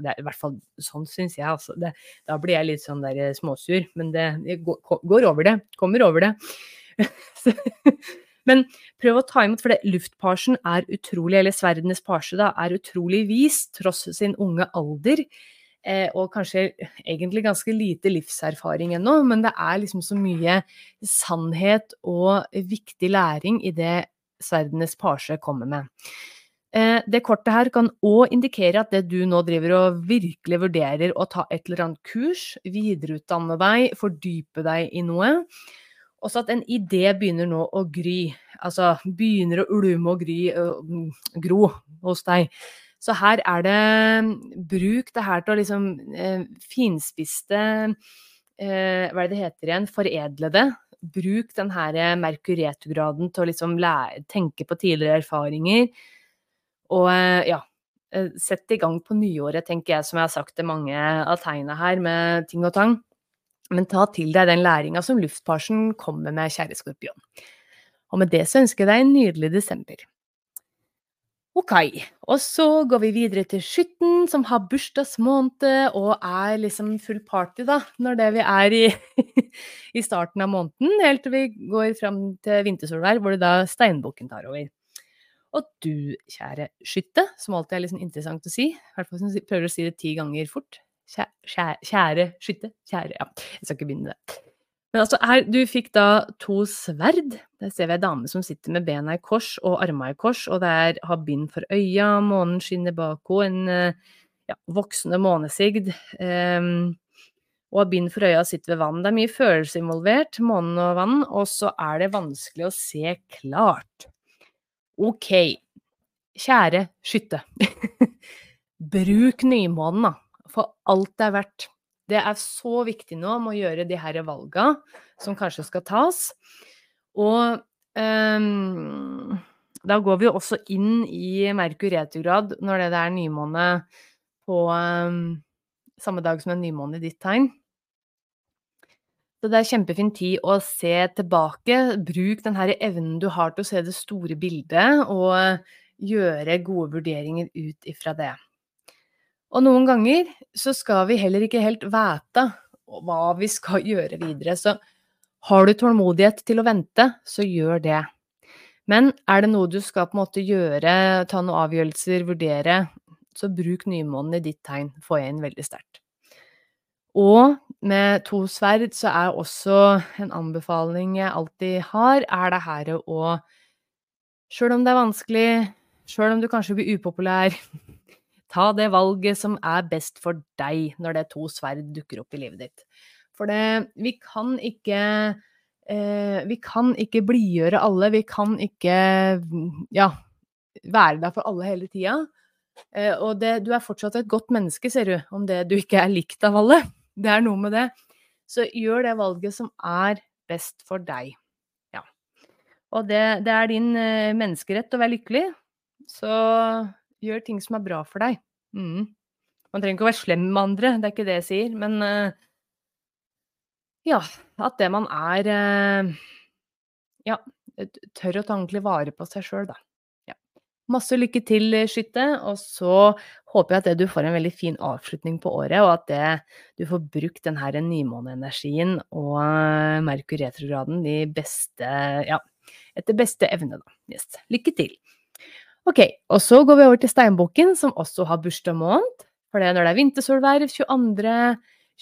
det er i hvert fall sånn syns jeg, altså. Det, da blir jeg litt sånn der småsur. Men det, det går over det. Kommer over det. Men prøv å ta imot, for det, luftparsen er utrolig, eller sverdenes parse, da, er utrolig vis tross sin unge alder. Eh, og kanskje egentlig ganske lite livserfaring ennå, men det er liksom så mye sannhet og viktig læring i det sverdenes parse kommer med. Eh, det kortet her kan òg indikere at det du nå driver og virkelig vurderer å ta et eller annet kurs, videreutdanne deg, fordype deg i noe, også at en idé begynner nå å gry. Altså begynner å ulme og gry, gro hos deg. Så her er det Bruk det her til å liksom eh, finspiste eh, Hva er det det heter igjen? Foredle det. Bruk den her merkuretograden til å liksom lære, tenke på tidligere erfaringer. Og eh, ja, sett i gang på nyåret, tenker jeg, som jeg har sagt til mange av tegna her, med ting og tang. Men ta til deg den læringa som luftparsen kommer med, kjære skorpion. Og med det så ønsker jeg deg en nydelig desember. Ok, og så går vi videre til skytten, som har bursdagsmåned og er liksom full party, da, når det vi er i, i starten av måneden, helt til vi går fram til vintersolvær, hvor det da steinbukken tar over. Og du, kjære skytte, som alltid er liksom interessant å si, i hvert fall hvis du prøver å si det ti ganger fort, Kjære, kjære skytte. Kjære Ja, jeg skal ikke begynne med det. Men altså, her, du fikk da to sverd. Der ser vi ei dame som sitter med bena i kors og armene i kors, og det er har bind for øya, månen skinner bak henne, en ja, voksende månesigd. Um, og har bind for øya og sitter ved vann. Det er mye følelser involvert, månen og vann, og så er det vanskelig å se klart. Ok, kjære skytte. Bruk nymånen, da for alt det er verdt. Det er så viktig nå med å gjøre de her valga som kanskje skal tas. Og um, da går vi også inn i Merkur retrograd når det er nymåne på um, samme dag som en nymåne i ditt tegn. Så det er kjempefin tid å se tilbake. Bruk den evnen du har til å se det store bildet, og gjøre gode vurderinger ut ifra det. Og noen ganger så skal vi heller ikke helt vite hva vi skal gjøre videre. Så har du tålmodighet til å vente, så gjør det. Men er det noe du skal på en måte gjøre, ta noen avgjørelser, vurdere, så bruk nymånen i ditt tegn, får jeg inn veldig sterkt. Og med to sverd så er også en anbefaling jeg alltid har, er det her å Sjøl om det er vanskelig, sjøl om du kanskje blir upopulær, ta det valget som er best for deg når det to sverd dukker opp i livet ditt. For det, vi kan ikke eh, Vi kan ikke blidgjøre alle, vi kan ikke ja, være der for alle hele tida. Eh, og det, du er fortsatt et godt menneske, ser du, om det du ikke er likt av alle. Det er noe med det. Så gjør det valget som er best for deg. Ja. Og det, det er din eh, menneskerett å være lykkelig, så gjør ting som er bra for deg. Mm. Man trenger ikke å være slem med andre, det er ikke det jeg sier, men uh, ja, at det man er uh, Ja, tør å ta ordentlig vare på seg sjøl, da. Masse lykke til, skytte, og så håper jeg at du får en veldig fin avslutning på året, og at det, du får brukt den her nymåneenergien og eh, Merkur retrograden de beste, ja, etter beste evne, da. Yes. Lykke til. Ok, og så går vi over til steinbukken, som også har bursdag måned. For det, er når det er vintersolverv 22.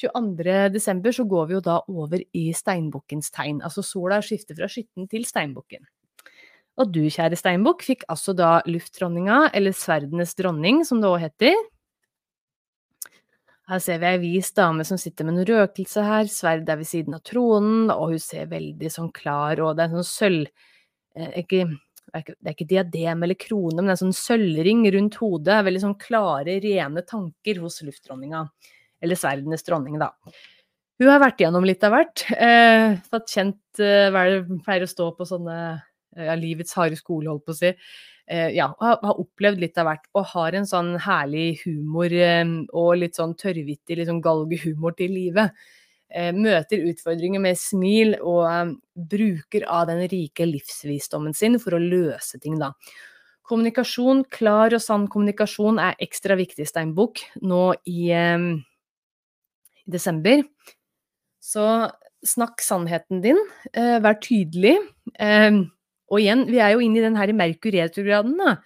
22. desember, så går vi jo da over i steinbukkens tegn. Altså sola skifter fra skytten til steinbukken. Og du, kjære steinbukk, fikk altså da luftdronninga, eller sverdenes dronning, som det òg heter. Her ser vi ei vis dame som sitter med en røkelse her, sverd er ved siden av tronen, og hun ser veldig sånn klar, og det er sånn sølv... Eh, ikke, det er ikke diadem eller krone, men er sånn sølvring rundt hodet. Veldig sånn klare, rene tanker hos luftdronninga. Eller sverdenes dronning, da. Hun har vært igjennom litt av hvert. Eh, fått kjent eh, hva det pleier å stå på sånne Eh, ja, livets harde skole, holdt på å si. Eh, ja, har, har opplevd litt av hvert, og har en sånn herlig humor eh, og litt sånn tørrvittig, litt sånn galgehumor til livet. Møter utfordringer med smil og bruker av den rike livsvisdommen sin for å løse ting, da. Kommunikasjon, klar og sann kommunikasjon er ekstra viktig, Steinbukk, nå i, i desember. Så snakk sannheten din, vær tydelig. Og igjen, vi er jo inne i den her Merkur-returgraden, da.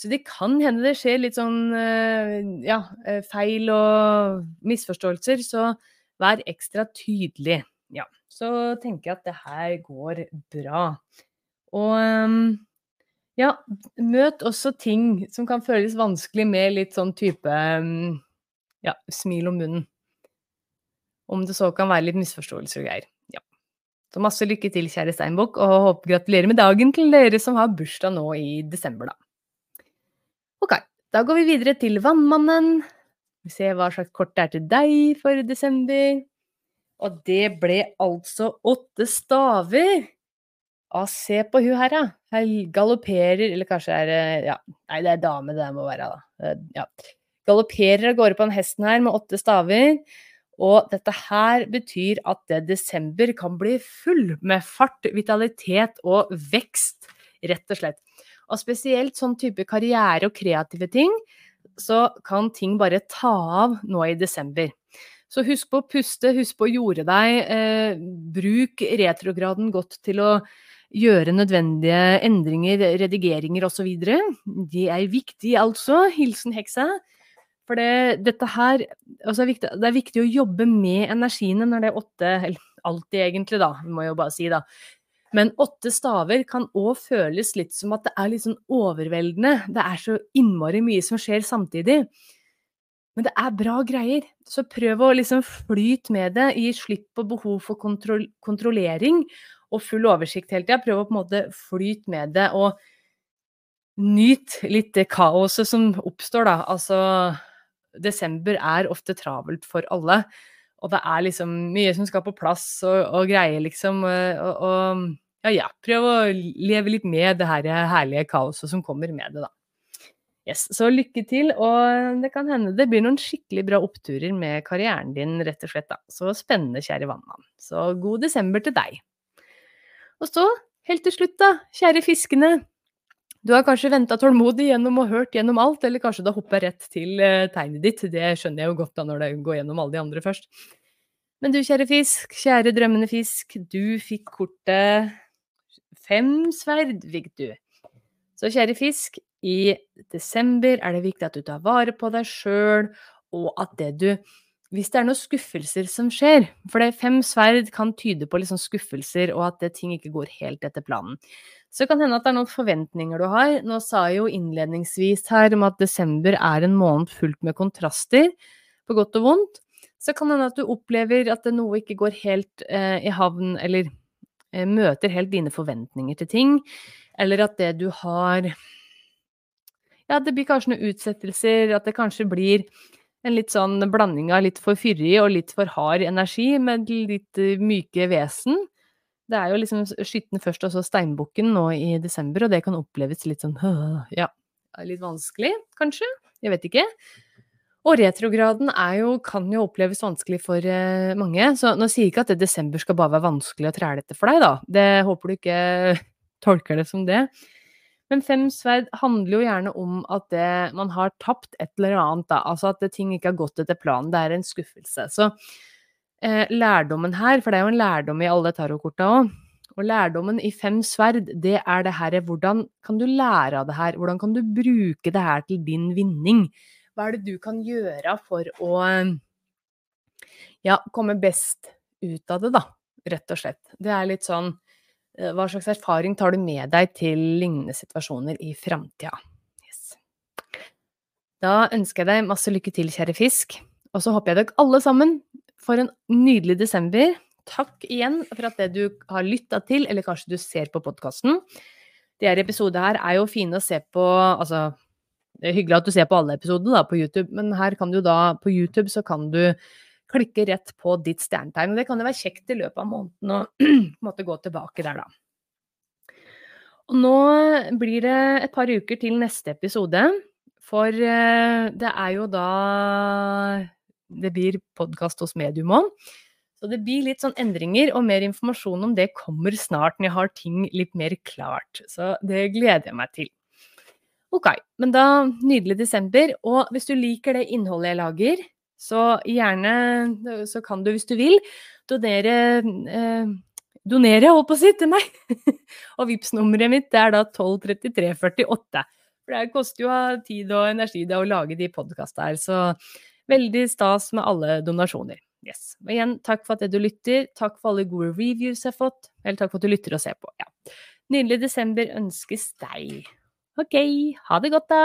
Så det kan hende det skjer litt sånn eh, ja, eh, feil og misforståelser, så vær ekstra tydelig. Ja, så tenker jeg at det her går bra. Og ehm, ja, møt også ting som kan føles vanskelig med litt sånn type ehm, ja, smil om munnen. Om det så kan være litt misforståelser og greier. Så masse lykke til, kjære Steinbukk, og håper gratulerer med dagen til dere som har bursdag nå i desember, da. Ok, da går vi videre til Vannmannen. Vi ser hva slags kort det er til deg for desember. Og det ble altså åtte staver. Å, se på hun her, da. Her galopperer Eller kanskje er det Ja, nei, det er dame det må være, da. Ja. Galopperer av gårde på den hesten her med åtte staver. Og dette her betyr at det desember kan bli full med fart, vitalitet og vekst, rett og slett. Og spesielt sånn type karriere og kreative ting, så kan ting bare ta av nå i desember. Så husk på å puste, husk på å jorde deg. Eh, bruk retrograden godt til å gjøre nødvendige endringer, redigeringer osv. Det er viktig, altså. Hilsen heksa. For det, dette her altså det, det, er viktig å jobbe med energiene når det er åtte Eller alltid, egentlig, da, må jeg jo bare si, da. Men åtte staver kan òg føles litt som at det er litt sånn overveldende. Det er så innmari mye som skjer samtidig. Men det er bra greier. Så prøv å liksom flyte med det. Gi slipp på behov for kontrol kontrollering og full oversikt hele tida. Prøv å på en måte flyte med det, og nyt litt det kaoset som oppstår, da. Altså desember er ofte travelt for alle. Og det er liksom mye som skal på plass og, og greier, liksom. Og, og, ja, ja, prøv å leve litt med det her herlige kaoset som kommer med det, da. Yes, så lykke til, og det kan hende det blir noen skikkelig bra oppturer med karrieren din, rett og slett, da. Så spennende, kjære vannmann. Så god desember til deg. Og så, helt til slutt, da, kjære fiskene. Du har kanskje venta tålmodig gjennom og hørt gjennom alt, eller kanskje du har hoppa rett til uh, tegnet ditt. Det skjønner jeg jo godt da når det går gjennom alle de andre først. Men du, kjære fisk, kjære drømmende fisk, du fikk kortet Fem sverd fikk du. Så kjære fisk, i desember er det viktig at du tar vare på deg sjøl, og at det du hvis det er noen skuffelser som skjer, for det fem sverd kan tyde på liksom skuffelser og at ting ikke går helt etter planen. Så det kan hende at det er noen forventninger du har. Nå sa jeg jo innledningsvis her om at desember er en måned fullt med kontraster, på godt og vondt. Så kan det hende at du opplever at noe ikke går helt eh, i havn, eller eh, møter helt dine forventninger til ting. Eller at det du har Ja, det blir kanskje noen utsettelser, at det kanskje blir en litt sånn blanding av litt for fyrig og litt for hard energi med litt eh, myke vesen. Det er jo liksom skitten først og så steinbukken nå i desember, og det kan oppleves litt sånn ja, litt vanskelig, kanskje? Jeg vet ikke. Og retrograden jo, kan jo oppleves vanskelig for uh, mange, så nå sier jeg ikke at det desember skal bare være vanskelig og trælete for deg, da. Det håper du ikke tolker det som det. Men fem sverd handler jo gjerne om at det, man har tapt et eller annet, da. Altså at ting ikke har gått etter planen. Det er en skuffelse. Så eh, lærdommen her, for det er jo en lærdom i alle tarotkorta òg, og lærdommen i fem sverd, det er det her Hvordan kan du lære av det her? Hvordan kan du bruke det her til din vinning? Hva er det du kan gjøre for å ja, komme best ut av det, da? Rett og slett. Det er litt sånn hva slags erfaring tar du med deg til lignende situasjoner i framtida? Yes. Da ønsker jeg deg masse lykke til, kjære fisk. Og så håper jeg dere alle sammen får en nydelig desember. Takk igjen for at det du har lytta til, eller kanskje du ser på podkasten. De her episodene her er jo fine å se på Altså, det er hyggelig at du ser på alle episodene da, på YouTube, men her kan du da På YouTube så kan du klikke rett på ditt stjernetegn. Det kan jo være kjekt i løpet av måneden å måtte gå tilbake der, da. Og nå blir det et par uker til neste episode, for eh, det er jo da det blir podkast hos Medium òg. Så det blir litt sånn endringer, og mer informasjon om det kommer snart når jeg har ting litt mer klart. Så det gleder jeg meg til. Ok, men da nydelig desember. Og hvis du liker det innholdet jeg lager, så gjerne, så kan du hvis du vil, donere eh, Donere, holdt på å si, til meg! og vips nummeret mitt er da 123348. For det koster jo tid og energi det å lage de podkastene her, så veldig stas med alle donasjoner. Yes. Og igjen, takk for at du lytter. Takk for alle gode reviews jeg har fått. Eller takk for at du lytter og ser på. Ja. Nydelig desember ønskes deg. Ok, ha det godt, da!